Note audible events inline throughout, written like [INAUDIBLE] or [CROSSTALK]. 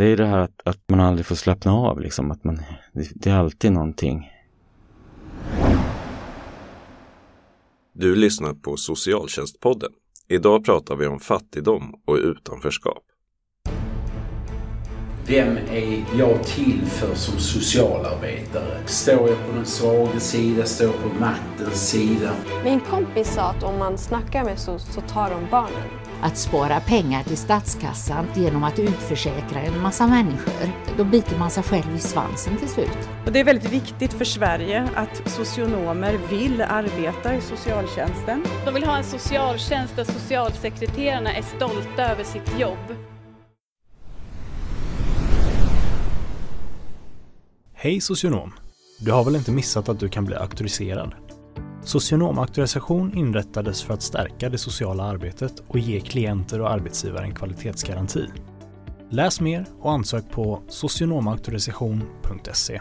Det är det här att, att man aldrig får slappna av liksom. Att man, det, det är alltid någonting. Du lyssnar på Socialtjänstpodden. Idag pratar vi om fattigdom och utanförskap. Vem är jag till för som socialarbetare? Står jag på den svaga sida? Står jag på maktens sida? Min kompis sa att om man snackar med SOS så tar de barnen. Att spara pengar till statskassan genom att utförsäkra en massa människor, då biter man sig själv i svansen till slut. Och det är väldigt viktigt för Sverige att socionomer vill arbeta i socialtjänsten. De vill ha en socialtjänst där socialsekreterarna är stolta över sitt jobb. Hej socionom! Du har väl inte missat att du kan bli auktoriserad? Socionomauktorisation inrättades för att stärka det sociala arbetet och ge klienter och arbetsgivare en kvalitetsgaranti. Läs mer och ansök på socionomauktorisation.se.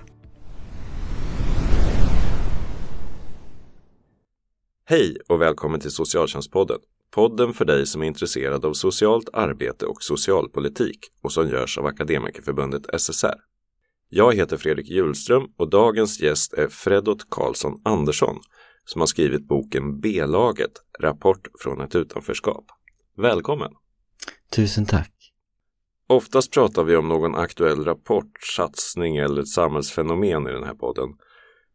Hej och välkommen till Socialtjänstpodden. Podden för dig som är intresserad av socialt arbete och socialpolitik och som görs av Akademikerförbundet SSR. Jag heter Fredrik Hjulström och dagens gäst är Fredot Karlsson Andersson som har skrivit boken B-laget, rapport från ett utanförskap. Välkommen! Tusen tack. Oftast pratar vi om någon aktuell rapport, satsning eller ett samhällsfenomen i den här podden.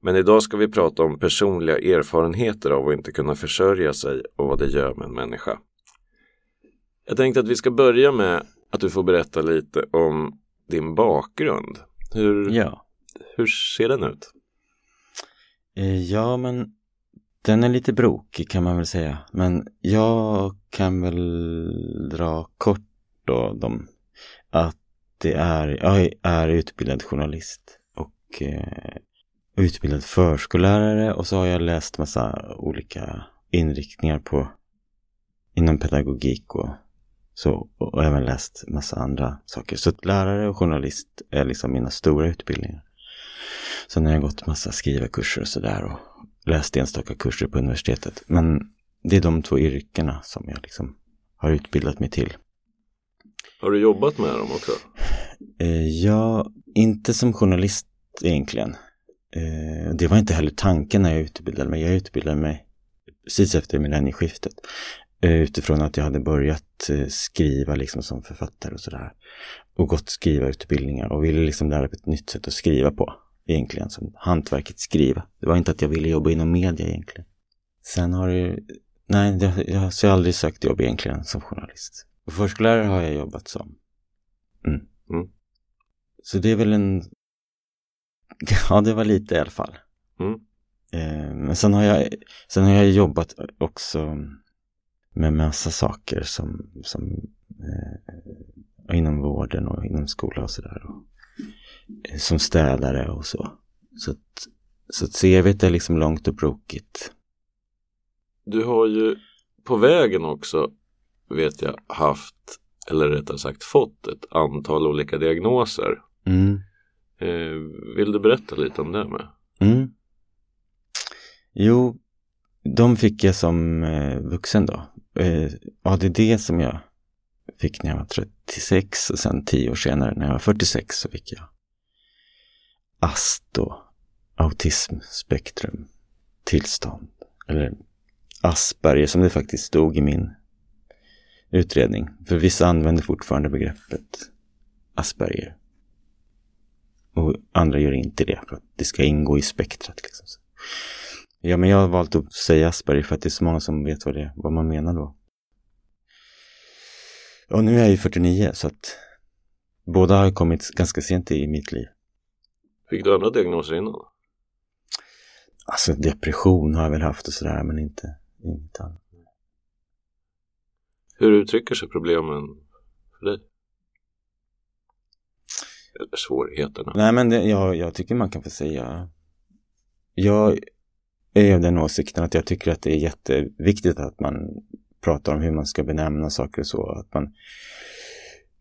Men idag ska vi prata om personliga erfarenheter av att inte kunna försörja sig och vad det gör med en människa. Jag tänkte att vi ska börja med att du får berätta lite om din bakgrund. Hur, Ja. hur ser den ut? Eh, Ja, men den är lite brokig kan man väl säga. Men jag kan väl dra kort då dem. att det är, jag är utbildad journalist och eh, utbildad förskollärare och så har jag läst massa olika inriktningar på inom pedagogik och så och, och även läst massa andra saker. Så att lärare och journalist är liksom mina stora utbildningar. Sen har jag gått massa skrivarkurser och sådär och läst enstaka kurser på universitetet. Men det är de två yrkena som jag liksom har utbildat mig till. Har du jobbat med dem också? Eh, jag, inte som journalist egentligen. Eh, det var inte heller tanken när jag utbildade mig. Jag utbildade mig precis efter millennieskiftet. Eh, utifrån att jag hade börjat skriva liksom som författare och sådär. Och gått skrivarutbildningar och ville liksom lära mig ett nytt sätt att skriva på. Egentligen som hantverket skriva. Det var inte att jag ville jobba inom media egentligen. Sen har det Nej, jag, jag, har aldrig sökt jobb egentligen som journalist. Och förskollärare har jag jobbat som. Mm. Mm. Så det är väl en... [LAUGHS] Ja, det var lite i alla fall. Mm. Eh, men sen har, jag, sen har jag jobbat också med massa saker som, som eh, inom vården och inom skola och sådär. Som städare och så. Så att, så att CVt är liksom långt och brokigt. Du har ju på vägen också, vet jag, haft, eller rättare sagt fått ett antal olika diagnoser. Mm. Eh, vill du berätta lite om det med? Mm. Jo, de fick jag som eh, vuxen då. Eh, ADD som jag fick när jag var 36 och sen tio år senare när jag var 46 så fick jag AST då, autismspektrum tillstånd. Eller Asperger som det faktiskt stod i min utredning. För vissa använder fortfarande begreppet Asperger. Och andra gör inte det för att det ska ingå i spektrat. Liksom. Ja, men jag har valt att säga Asperger för att det är så många som vet vad, det, vad man menar då. Och nu är jag ju 49 så att båda har kommit ganska sent i mitt liv. Fick du andra diagnoser innan? Alltså depression har jag väl haft och sådär men inte inget annat. Hur uttrycker sig problemen för dig? Eller svårigheterna? Nej men det, jag, jag tycker man kan få säga Jag är av den åsikten att jag tycker att det är jätteviktigt att man pratar om hur man ska benämna saker och så. Att man,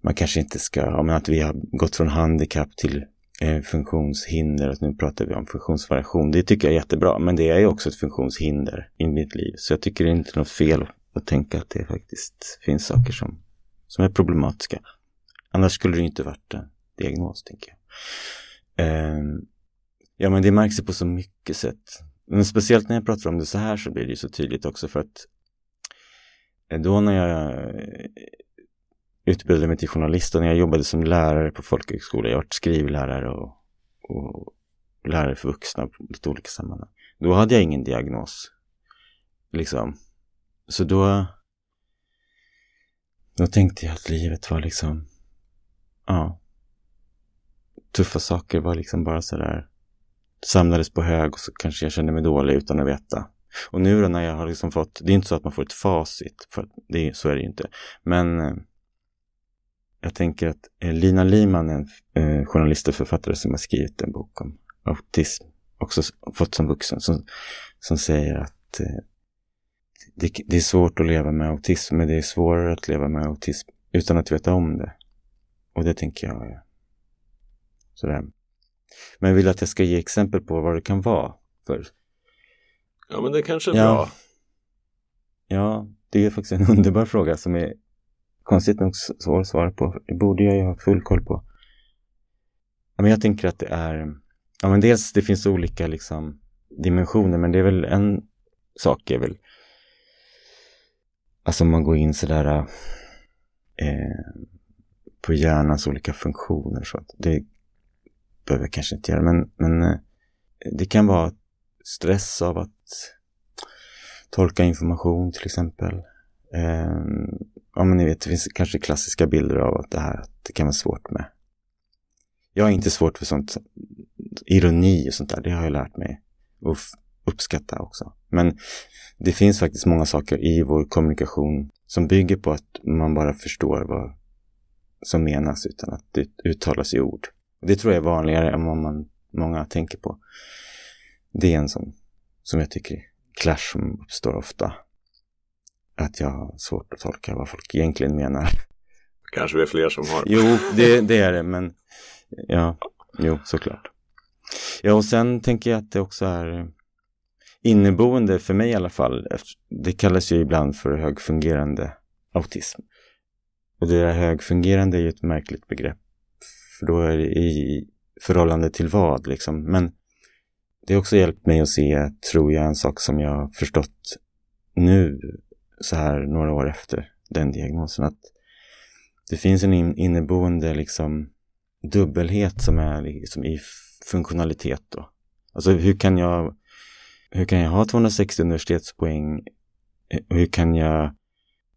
man kanske inte ska, ja, men att vi har gått från handikapp till Eh, funktionshinder och nu pratar vi om funktionsvariation. Det tycker jag är jättebra, men det är ju också ett funktionshinder i mitt liv. Så jag tycker det är inte något fel att tänka att det faktiskt finns saker som, som är problematiska. Annars skulle det ju inte varit en diagnos, tänker jag. Ehm, ja, men det märks ju på så mycket sätt. Men speciellt när jag pratar om det så här så blir det ju så tydligt också för att eh, då när jag utbildade mig till journalist och när jag jobbade som lärare på folkhögskola, jag har varit skrivlärare och, och lärare för vuxna på lite olika sammanhang. Då hade jag ingen diagnos. Liksom. Så då då tänkte jag att livet var liksom, ja, tuffa saker var liksom bara sådär, samlades på hög och så kanske jag kände mig dålig utan att veta. Och nu då när jag har liksom fått, det är inte så att man får ett facit, för det, så är det ju inte. Men eh, jag tänker att eh, Lina Liman är en eh, journalist och författare som har skrivit en bok om autism, också fått som vuxen, som, som säger att eh, det, det, är svårt att leva med autism, men det är svårare att leva med autism utan att veta om det. Och det tänker jag är sådär. Men jag vill att jag ska ge exempel på vad det kan vara. För... Ja, men det kanske är ja. bra. Ja, det är faktiskt en [LAUGHS] underbar fråga som är konstigt nog svår att svara på. Det borde jag ju ha full koll på. Ja, men jag tänker att det är, ja men dels det finns olika liksom dimensioner, men det är väl en sak är väl Alltså om man går in sådär eh, på hjärnans olika funktioner. Så att det behöver jag kanske inte göra. Men, men eh, det kan vara stress av att tolka information till exempel. Eh, ja men ni vet, det finns kanske klassiska bilder av att det här att det kan vara svårt med. Jag har inte svårt för sånt, ironi och sånt där, det har jag lärt mig att uppskatta också. Men det finns faktiskt många saker i vår kommunikation som bygger på att man bara förstår vad som menas utan att det uttalas i ord. Det tror jag är vanligare än vad man, många tänker på. Det är en sån som jag tycker clash som uppstår ofta. Att jag har svårt att tolka vad folk egentligen menar. Kanske vi är fler som har. Jo, det, det är det, men ja, jo, såklart. Ja, och sen tänker jag att det också är inneboende, för mig i alla fall, det kallas ju ibland för högfungerande autism. Och det där högfungerande är ju ett märkligt begrepp. För då är det i förhållande till vad liksom. Men det har också hjälpt mig att se, tror jag, en sak som jag har förstått nu, så här några år efter den diagnosen. Att det finns en inneboende liksom dubbelhet som är liksom i funktionalitet då. Alltså hur kan jag hur kan jag ha 260 universitetspoäng? Hur kan jag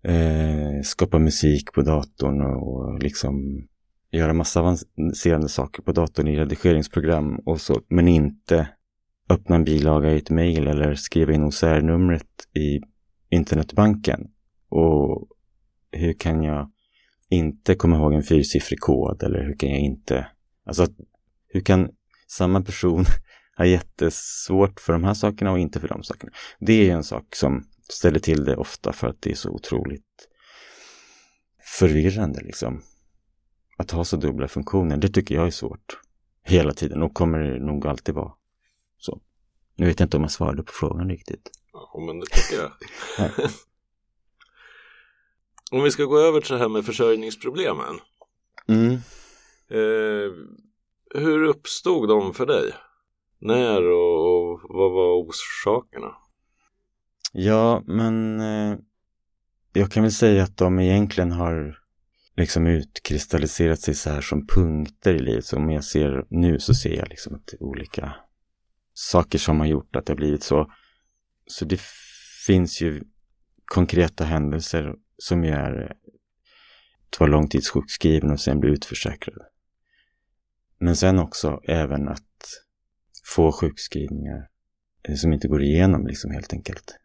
eh, skapa musik på datorn och, och liksom göra massa avancerade saker på datorn i redigeringsprogram och så, men inte öppna en bilaga i ett mejl eller skriva in OCR-numret i internetbanken. Och hur kan jag inte komma ihåg en fyrsiffrig kod eller hur kan jag inte, alltså hur kan samma person [LAUGHS] ha jättesvårt för de här sakerna och inte för de sakerna. Det är en sak som ställer till det ofta för att det är så otroligt förvirrande liksom. Att ha så dubbla funktioner, det tycker jag är svårt. Hela tiden och kommer det nog alltid vara så. Nu vet jag inte om jag svarade på frågan riktigt. Ja, men det tycker jag. [LAUGHS] om vi ska gå över till det här med försörjningsproblemen. Mm. Eh, hur uppstod de för dig? När och, och vad var orsakerna? Ja, men eh, jag kan väl säga att de egentligen har liksom utkristalliserat sig så här som punkter i livet. Så om jag ser nu så ser jag liksom att olika saker som har gjort att det har blivit så. Så det finns ju konkreta händelser som ju är att vara långtidssjukskriven och sen bli utförsäkrad. Men sen också även att få sjukskrivningar eh, som inte går igenom liksom helt enkelt.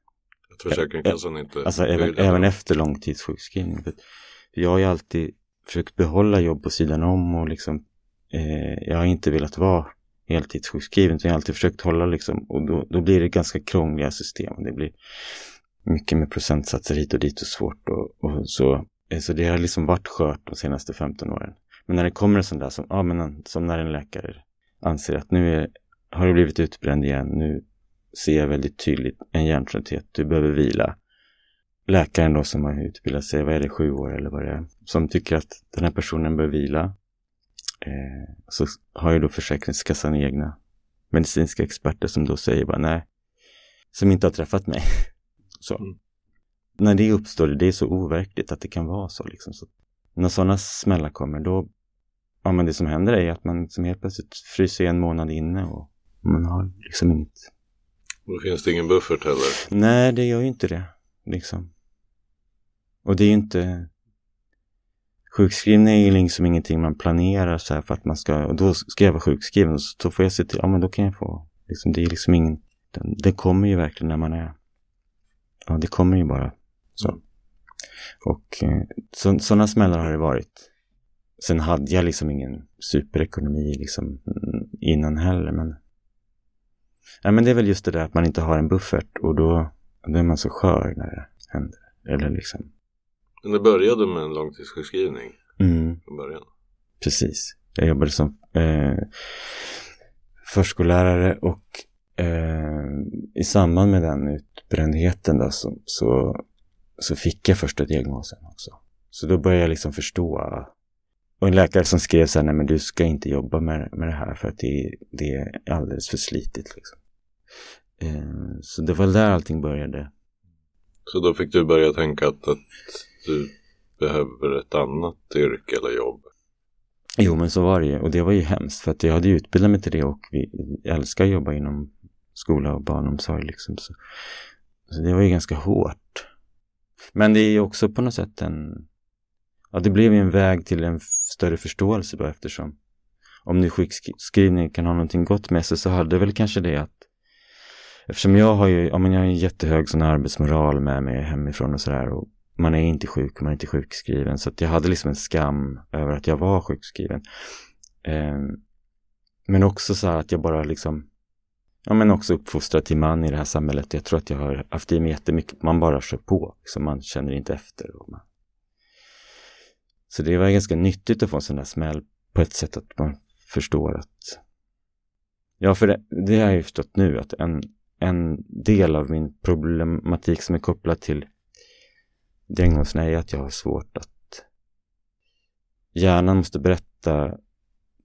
Att Försäkringskassan inte... Alltså även, även efter långtidssjukskrivning. För jag har ju alltid försökt behålla jobb på sidan om och liksom eh, jag har inte velat vara heltidssjukskriven. Så jag har alltid försökt hålla liksom och då, då blir det ganska krångliga system. Det blir mycket med procentsatser hit och dit och svårt och, och så. Eh, så det har liksom varit skört de senaste 15 åren. Men när det kommer en sån där som, ja, men, som när en läkare anser att nu är har du blivit utbränd igen? Nu ser jag väldigt tydligt en hjärntrötthet. Du behöver vila. Läkaren då som har utbildat sig, vad är det, sju år eller vad det är, som tycker att den här personen bör vila. Eh, så har ju då Försäkringskassan egna medicinska experter som då säger bara nej, som inte har träffat mig. [LAUGHS] Så. Mm. När det uppstår, det är så overkligt att det kan vara så liksom. Så när sådana smällar kommer, då, ja men det som händer är att man liksom helt plötsligt fryser en månad inne och man har liksom inget. Då finns det ingen buffert heller. Nej, det gör ju inte det, liksom. Och det är ju inte, Sjukskrivning är ju liksom ingenting man planerar så här för att man ska, och då ska jag vara sjukskriven, så då får jag se till, ja men då kan jag få, liksom, det är liksom ingen, den, det kommer ju verkligen när man är, ja det kommer ju bara så. Mm. Och eh, så, sådana smällar har det varit. Sen hade jag liksom ingen superekonomi liksom mm, innan heller, men Ja men det är väl just det där att man inte har en buffert och då, då är man så skör när det händer. Eller liksom, Men det började med en långtidssjukskrivning mm. från början. Precis. Jag jobbade som eh, förskollärare och eh, i samband med den utbrändheten då, så, så, så fick jag första diagnosen också. Så då började jag liksom förstå. Och en läkare som skrev så här, nej men du ska inte jobba med, med det här för att det, det är alldeles för slitigt. Liksom. Eh, så det var där allting började. Så då fick du börja tänka att, att du behöver ett annat yrke eller jobb. Jo, men så var det ju. Och det var ju hemskt för att jag hade ju utbildat mig till det och vi älskar att jobba inom skola och barnomsorg liksom. Så, så det var ju ganska hårt. Men det är ju också på något sätt en... Ja, det blev ju en väg till en större förståelse då eftersom om nu sjukskrivning kan ha någonting gott med sig så hade väl kanske det att eftersom jag har ju, ja men jag har en jättehög sån arbetsmoral med mig hemifrån och sådär och man är inte sjuk, man är inte sjukskriven. Så att jag hade liksom en skam över att jag var sjukskriven. Eh, men också så här att jag bara liksom, ja men också uppfostrad till man i det här samhället. Jag tror att jag har haft i mig jättemycket, man bara kör på, liksom man känner inte efter. Och man... Så det var ganska nyttigt att få en sån där smäll på ett sätt att man förstår att, ja för det, det har jag ju förstått nu, att en, en del av min problematik som är kopplad till diagnosen är att jag har svårt att hjärnan måste berätta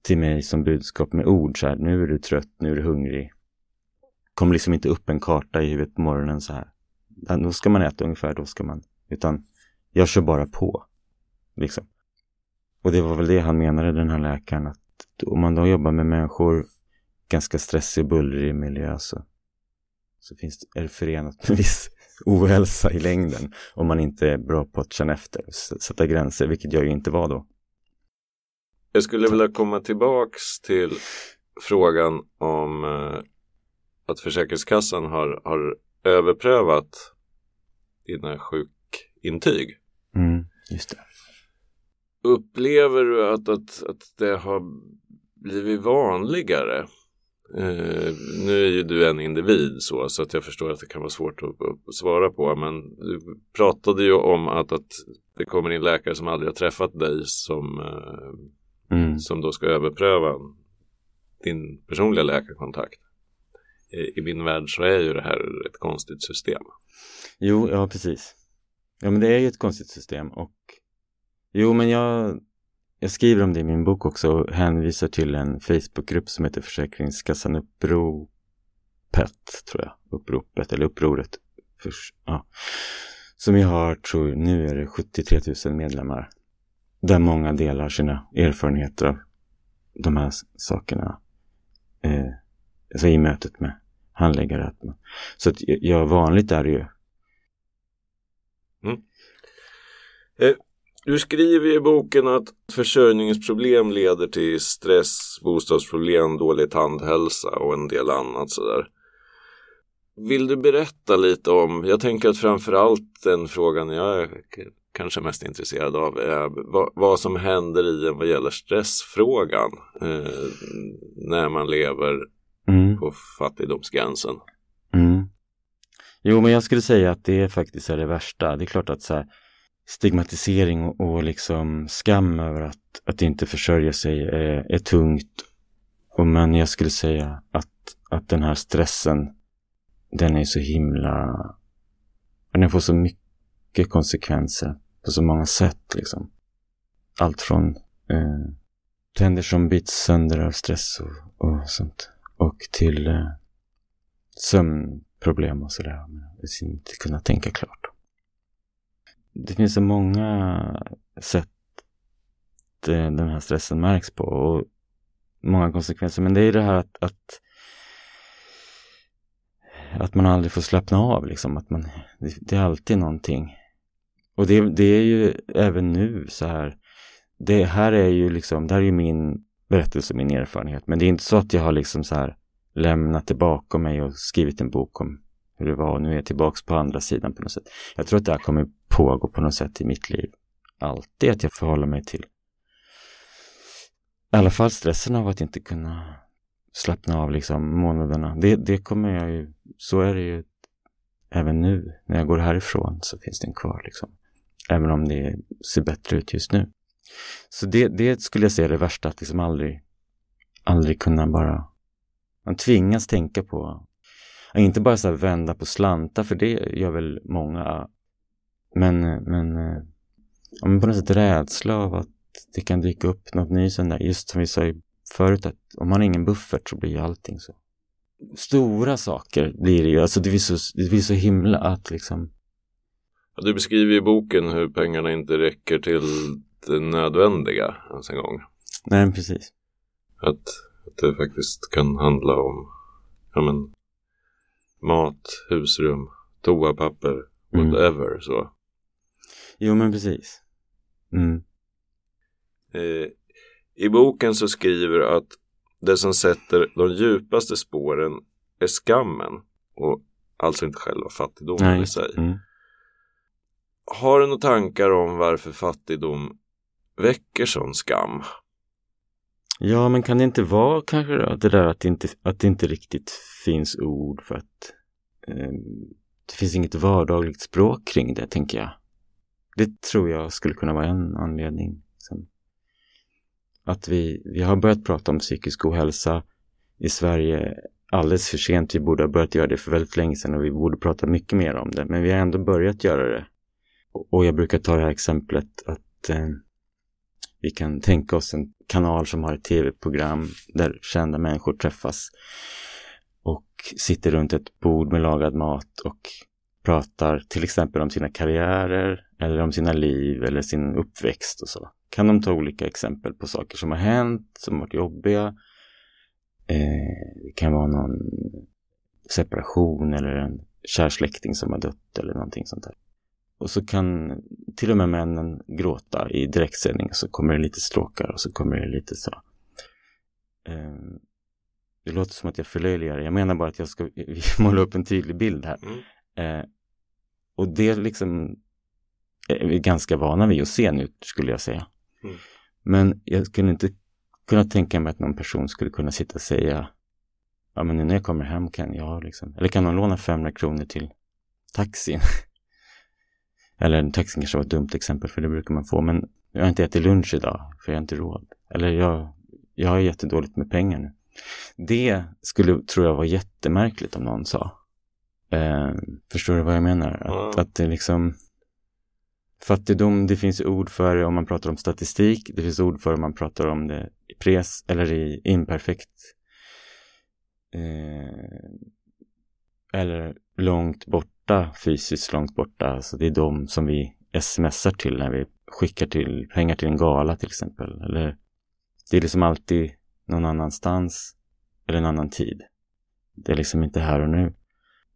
till mig som budskap med ord så här, nu är du trött, nu är du hungrig. Kommer liksom inte upp en karta i huvudet på morgonen så här. Då ska man äta ungefär, då ska man, utan jag kör bara på. Liksom. Och det var väl det han menade, den här läkaren, att om man då jobbar med människor, ganska stressig och bullrig miljö så, så finns det, är det förenat med viss ohälsa i längden om man inte är bra på att känna efter och sätta gränser, vilket jag ju inte var då. Jag skulle vilja komma tillbaks till frågan om eh, att Försäkringskassan har, har överprövat dina sjukintyg. Mm, just det. Upplever du att, att, att det har blivit vanligare? Eh, nu är ju du en individ så, så att jag förstår att det kan vara svårt att, att svara på. Men du pratade ju om att, att det kommer in läkare som aldrig har träffat dig som, eh, Mm. som då ska överpröva din personliga läkarkontakt. I, I min värld så är ju det här ett konstigt system. Jo, ja precis. Ja men det är ju ett konstigt system och Jo men jag jag skriver om det i min bok också och hänvisar till en Facebookgrupp som heter Försäkringskassan Uppropet tror jag. Uppropet eller upproret. Förs- ja. Som jag har, tror nu är det 73 000 medlemmar. Där många delar sina erfarenheter av de här sakerna. Eh, alltså i mötet med handläggare. Så att ja, vanligt är det ju mm. eh, du skriver i boken att försörjningsproblem leder till stress, bostadsproblem, dålig tandhälsa och en del annat sådär. Vill du berätta lite om, jag tänker att framförallt den frågan jag är kanske mest intresserad av är vad, vad som händer i en vad gäller stressfrågan eh, när man lever mm. på fattigdomsgränsen. Mm. Jo, men jag skulle säga att det faktiskt är det värsta. Det är klart att så här, stigmatisering och, och liksom skam över att, att inte försörja sig är, är tungt. Och men jag skulle säga att, att den här stressen, den är så himla... Den får så mycket konsekvenser på så många sätt liksom. Allt från... Eh, tänder som bits sönder av stress och, och sånt. Och till eh, sömnproblem och sådär. Inte kunna tänka klart. Det finns så många sätt eh, den här stressen märks på och många konsekvenser. Men det är det här att, att att man aldrig får slappna av liksom. Att man, det, det är alltid någonting. Och det, det, är ju även nu så här. Det här är ju liksom, det här är ju min berättelse, min erfarenhet. Men det är inte så att jag har liksom så här lämnat det bakom mig och skrivit en bok om hur det var och nu är jag tillbaks på andra sidan på något sätt. Jag tror att det här kommer pågå på något sätt i mitt liv. Alltid att jag förhåller mig till i alla fall stressen av att inte kunna slappna av liksom månaderna. Det, det kommer jag ju, så är det ju även nu. När jag går härifrån så finns den kvar liksom. Även om det ser bättre ut just nu. Så det, det skulle jag säga är det värsta, att liksom aldrig, aldrig kunna bara... Man tvingas tänka på, inte bara så vända på slantar, för det gör väl många. Men, men, men på något sätt rädsla av att det kan dyka upp något nytt där. Just som vi sa förut, att om man har ingen buffert så blir allting så. Stora saker blir det ju, alltså det blir så, det blir så himla att liksom du beskriver i boken hur pengarna inte räcker till det nödvändiga ens en gång. Nej, precis. Att, att det faktiskt kan handla om ja, men, mat, husrum, toapapper, mm. whatever mm. så. Jo, men precis. Mm. Eh, I boken så skriver du att det som sätter de djupaste spåren är skammen och alltså inte själva fattigdomen Nej. i sig. Mm. Har du några tankar om varför fattigdom väcker sån skam? Ja, men kan det inte vara kanske det där att det inte, att det inte riktigt finns ord för att eh, det finns inget vardagligt språk kring det, tänker jag. Det tror jag skulle kunna vara en anledning. Sen. att vi, vi har börjat prata om psykisk ohälsa i Sverige alldeles för sent. Vi borde ha börjat göra det för väldigt länge sedan och vi borde prata mycket mer om det. Men vi har ändå börjat göra det. Och jag brukar ta det här exemplet att eh, vi kan tänka oss en kanal som har ett tv-program där kända människor träffas och sitter runt ett bord med lagad mat och pratar till exempel om sina karriärer eller om sina liv eller sin uppväxt och så. Kan de ta olika exempel på saker som har hänt, som varit jobbiga. Eh, det kan vara någon separation eller en kär släkting som har dött eller någonting sånt där. Och så kan till och med männen gråta i direktsändning. Så kommer det lite stråkar och så kommer det lite så. Eh, det låter som att jag förlöjligar. Jag menar bara att jag ska [LAUGHS] måla upp en tydlig bild här. Mm. Eh, och det liksom är vi ganska vana vid att se nu, skulle jag säga. Mm. Men jag skulle inte kunna tänka mig att någon person skulle kunna sitta och säga Ja men nu när jag kommer hem kan jag liksom, eller kan någon låna 500 kronor till taxin? [LAUGHS] Eller taxin kanske var ett dumt exempel för det brukar man få. Men jag har inte ätit lunch idag för jag har inte råd. Eller jag, jag har jättedåligt med pengar nu. Det skulle, tror jag, vara jättemärkligt om någon sa. Eh, förstår du vad jag menar? Att, mm. att det liksom Fattigdom, det finns ord för det om man pratar om statistik. Det finns ord för det om man pratar om det i pres eller i imperfekt. Eh, eller långt bort borta, fysiskt långt borta. Alltså det är de som vi smsar till när vi skickar till pengar till en gala till exempel. Eller det är liksom alltid någon annanstans eller en annan tid. Det är liksom inte här och nu.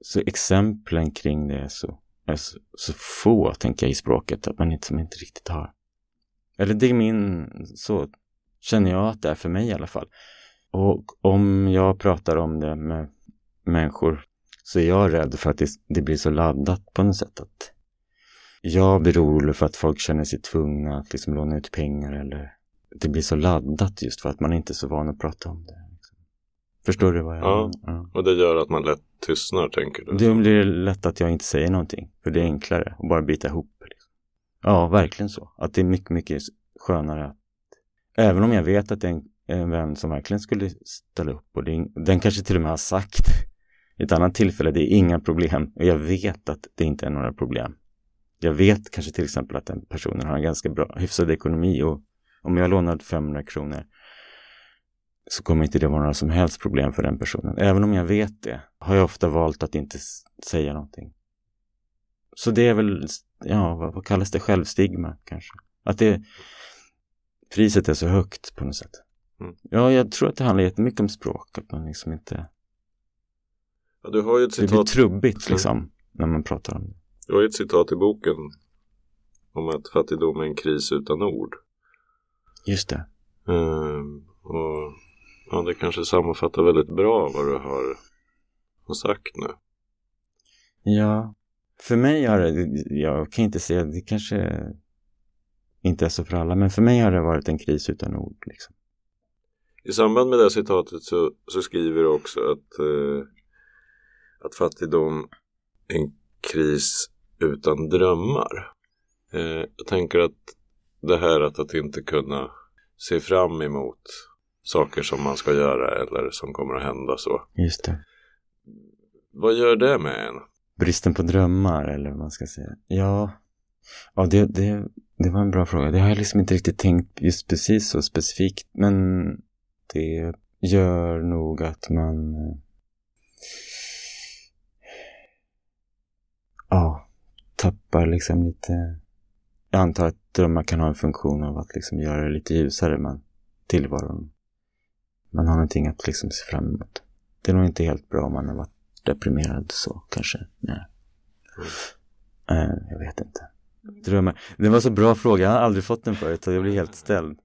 Så exemplen kring det är så, är så, så få, tänker jag, i språket att man inte, som inte riktigt har. Eller det är min, så känner jag att det är för mig i alla fall. Och om jag pratar om det med människor så är jag rädd för att det, det blir så laddat på något sätt. Att jag blir orolig för att folk känner sig tvungna att liksom låna ut pengar eller det blir så laddat just för att man inte är så van att prata om det. Förstår du vad jag ja, ja, och det gör att man lätt tystnar tänker du? Det blir lätt att jag inte säger någonting. För det är enklare att bara bita ihop. Liksom. Ja, verkligen så. Att det är mycket, mycket skönare att Även om jag vet att det är en, en vän som verkligen skulle ställa upp och det, den kanske till och med har sagt ett annat tillfälle, det är inga problem. Och jag vet att det inte är några problem. Jag vet kanske till exempel att den personen har en ganska bra, hyfsad ekonomi och om jag lånar 500 kronor så kommer inte det vara några som helst problem för den personen. Även om jag vet det har jag ofta valt att inte säga någonting. Så det är väl, ja, vad, vad kallas det, självstigma kanske. Att det, priset är så högt på något sätt. Mm. Ja, jag tror att det handlar jättemycket om språk, att man liksom inte... Ja, du har ju ett citat... Det blir trubbigt liksom, mm. när man pratar om det. Du har ju ett citat i boken om att fattigdom är en kris utan ord. Just det. Mm, och ja, det kanske sammanfattar väldigt bra vad du har, har sagt nu. Ja, för mig har det, jag kan inte säga, det kanske inte är så för alla, men för mig har det varit en kris utan ord. Liksom. I samband med det citatet så, så skriver du också att, eh, att fattigdom är en kris utan drömmar. Eh, jag tänker att det här att, att inte kunna se fram emot saker som man ska göra eller som kommer att hända så. Just det. Vad gör det med en? Bristen på drömmar eller vad man ska säga. Ja, ja det, det, det var en bra fråga. Det har jag liksom inte riktigt tänkt just precis så specifikt. Men det gör nog att man ja, tappar liksom lite jag antar att drömmar kan ha en funktion av att liksom göra det lite ljusare men tillvaron. Man har någonting att liksom se fram emot. Det är nog inte helt bra om man har varit deprimerad så kanske. Nej. Mm. Uh, jag vet inte. Drömmar. Det var så bra fråga. Jag har aldrig fått den förut så jag blir helt ställd.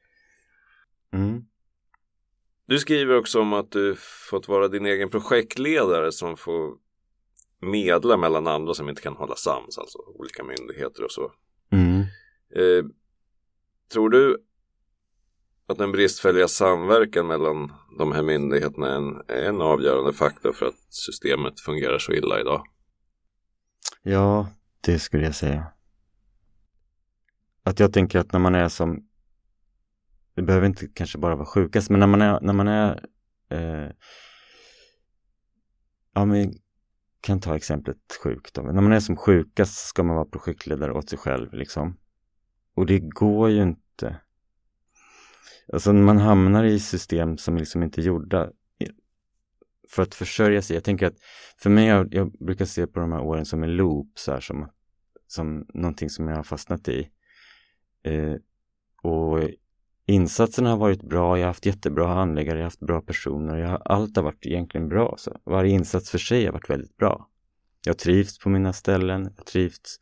[LAUGHS] mm. Du skriver också om att du fått vara din egen projektledare som får medla mellan andra som inte kan hålla sams, alltså olika myndigheter och så. Mm. Eh, tror du att den bristfälliga samverkan mellan de här myndigheterna är en, är en avgörande faktor för att systemet fungerar så illa idag? Ja, det skulle jag säga. Att jag tänker att när man är som, det behöver inte kanske bara vara sjukast, men när man är, när man är eh, ja men kan ta exemplet sjuk då. När man är som sjukast ska man vara projektledare åt sig själv liksom. Och det går ju inte. Alltså man hamnar i system som liksom inte är gjorda för att försörja sig. Jag tänker att för mig, jag, jag brukar se på de här åren som en loop, så här, som, som någonting som jag har fastnat i. Eh, och insatserna har varit bra, jag har haft jättebra handläggare, jag har haft bra personer, jag har, allt har varit egentligen bra. Så varje insats för sig har varit väldigt bra. Jag har trivts på mina ställen, jag har trivts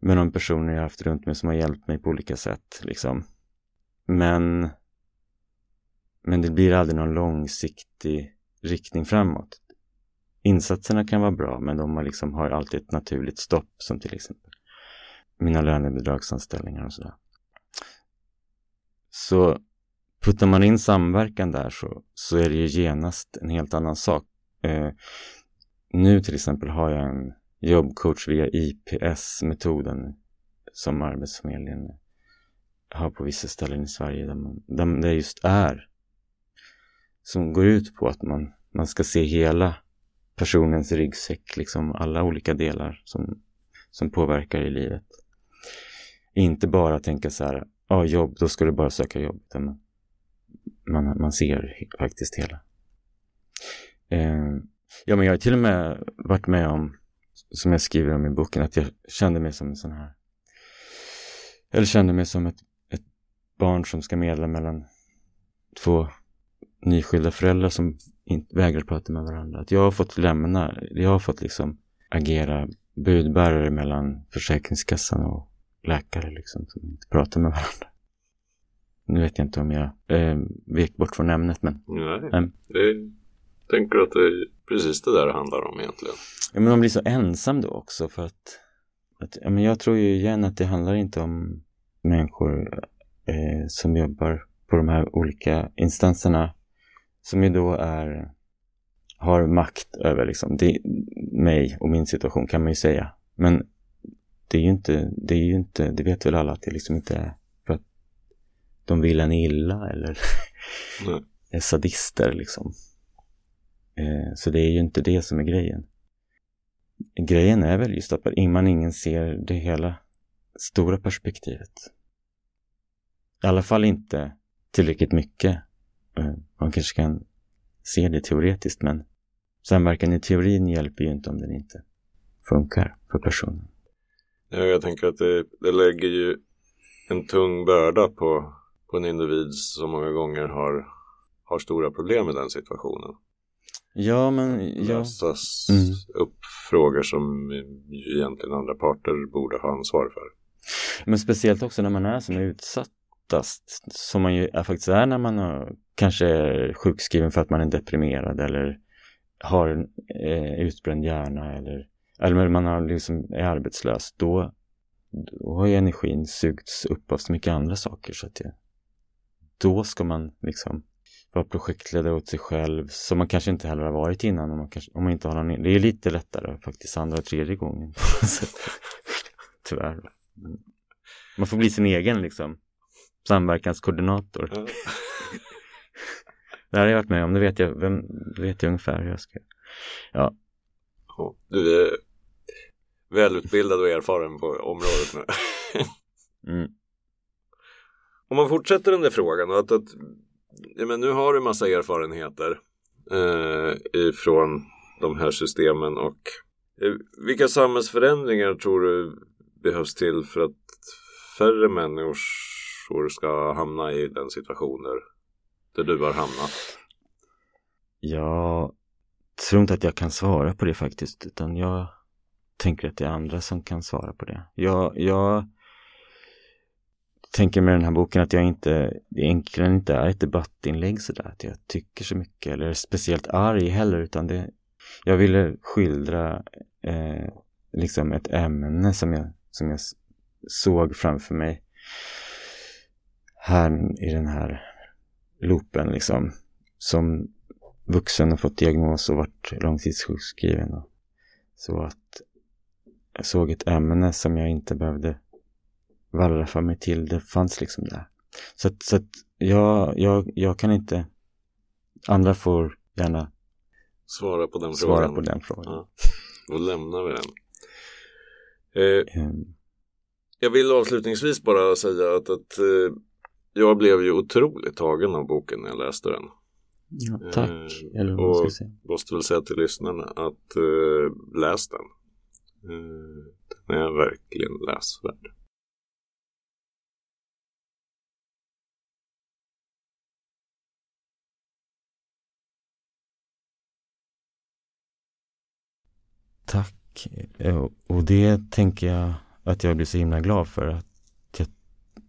med de personer jag har haft runt mig som har hjälpt mig på olika sätt. Liksom. Men, men det blir aldrig någon långsiktig riktning framåt. Insatserna kan vara bra, men de har, liksom, har alltid ett naturligt stopp, som till exempel mina lönebidragsanställningar och sådär. Så puttar man in samverkan där så, så är det ju genast en helt annan sak. Eh, nu till exempel har jag en jobbcoach via IPS-metoden som Arbetsförmedlingen har på vissa ställen i Sverige där, man, där det just är som går ut på att man, man ska se hela personens ryggsäck, liksom alla olika delar som, som påverkar i livet. Inte bara tänka så här, ja, jobb, då ska du bara söka jobb. Man, man, man ser faktiskt hela. Eh, ja, men jag har till och med varit med om, som jag skriver om i boken, att jag kände mig som en sån här, eller kände mig som ett, ett barn som ska medla mellan två nyskilda föräldrar som inte vägrar prata med varandra. Att jag har fått lämna, jag har fått liksom agera budbärare mellan Försäkringskassan och läkare liksom, som inte pratar med varandra. Nu vet jag inte om jag eh, vek bort från ämnet, men... Nej, ähm. det tänker att det är precis det där det handlar om egentligen. Ja, men man blir så ensam då också för att... att ja, men jag tror ju igen att det handlar inte om människor eh, som jobbar på de här olika instanserna som ju då är har makt över liksom det, mig och min situation kan man ju säga. Men det är ju inte, det är ju inte, det vet väl alla att det liksom inte är för att de vill en illa eller [LAUGHS] [LAUGHS] är sadister liksom. Eh, så det är ju inte det som är grejen. Grejen är väl just att man ingen ser det hela stora perspektivet. I alla fall inte tillräckligt mycket man kanske kan se det teoretiskt men samverkan i teorin hjälper ju inte om den inte funkar för personen. Ja, jag tänker att det, det lägger ju en tung börda på, på en individ som många gånger har, har stora problem i den situationen. Ja, men ja. Lösas Mm. upp frågor som egentligen andra parter borde ha ansvar för. Men speciellt också när man är som utsattast, som man ju är, faktiskt är när man har, kanske är sjukskriven för att man är deprimerad eller har en eh, utbränd hjärna eller, eller man har liksom, är arbetslös, då, då har ju energin sugits upp av så mycket andra saker så att det, då ska man liksom vara projektledare åt sig själv som man kanske inte heller har varit innan om man, kanske, om man inte har någon, det är lite lättare faktiskt andra och tredje gången [LAUGHS] tyvärr. Man får bli sin egen liksom samverkanskoordinator. Ja. Det här har jag varit med om, det vet jag, vem, vet jag ungefär hur jag ska Ja, Ja, Du är välutbildad och erfaren på området nu. [LAUGHS] mm. Om man fortsätter den där frågan att, att ja, men nu har du massa erfarenheter eh, ifrån de här systemen och eh, vilka samhällsförändringar tror du behövs till för att färre människor ska hamna i den situationer där du har hamnat? Jag tror inte att jag kan svara på det faktiskt, utan jag tänker att det är andra som kan svara på det. Jag, jag tänker med den här boken att jag inte, egentligen inte är ett debattinlägg sådär, att jag tycker så mycket eller är speciellt arg heller, utan det, jag ville skildra eh, liksom ett ämne som jag, som jag såg framför mig här i den här loopen liksom, som vuxen och fått diagnos och varit långtidssjukskriven. Och så att jag såg ett ämne som jag inte behövde wallrafa mig till. Det fanns liksom där. Så att, så att jag, jag, jag kan inte... Andra får gärna Svara på den svara frågan. på den frågan. Ja. Då lämnar vi den. Eh, Ehm, Jag vill avslutningsvis bara säga att, att eh, jag blev ju otroligt tagen av boken när jag läste den. ja, tack. Eh, Eller vad man ska och säga. måste väl säga till lyssnarna att eh, läs den. Eh, Den är verkligen läsvärd. Tack. Eh, och det tänker jag att jag blir så himla glad för att jag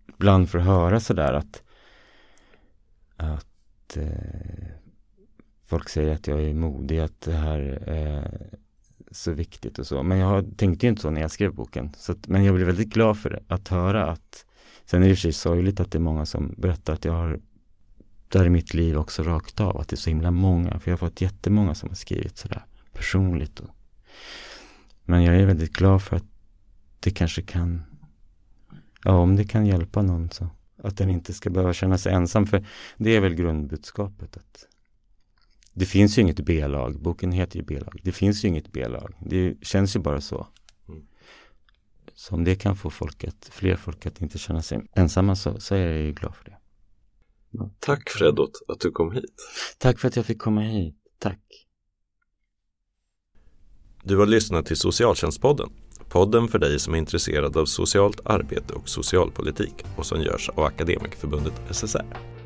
ibland får höra sådär att att eh, folk säger att jag är modig, att det här eh, så viktigt och så. Men jag tänkte ju inte så när jag skrev boken. Så att, men jag blir väldigt glad för det, att höra att Sen är det i och för sig sorgligt att det är många som berättar att jag har där i mitt liv också rakt av, att det är så himla många. För jag har fått jättemånga som har skrivit sådär personligt. Och, men jag är väldigt glad för att det kanske kan, ja om det kan hjälpa någon så. Att den inte ska behöva känna sig ensam. För det är väl grundbudskapet. att det finns ju inget B-lag. Boken heter ju B-lag. Det finns ju inget B-lag. Det känns ju bara så. Mm. Så om det kan få folk att, fler folk att inte känna sig ensamma så, så är jag ju glad för det. Tack Fredot att du kom hit. Tack för att jag fick komma hit. Tack. Du har lyssnat till Socialtjänstpodden. Podden för dig som är intresserad av socialt arbete och socialpolitik och som görs av Akademikerförbundet SSR.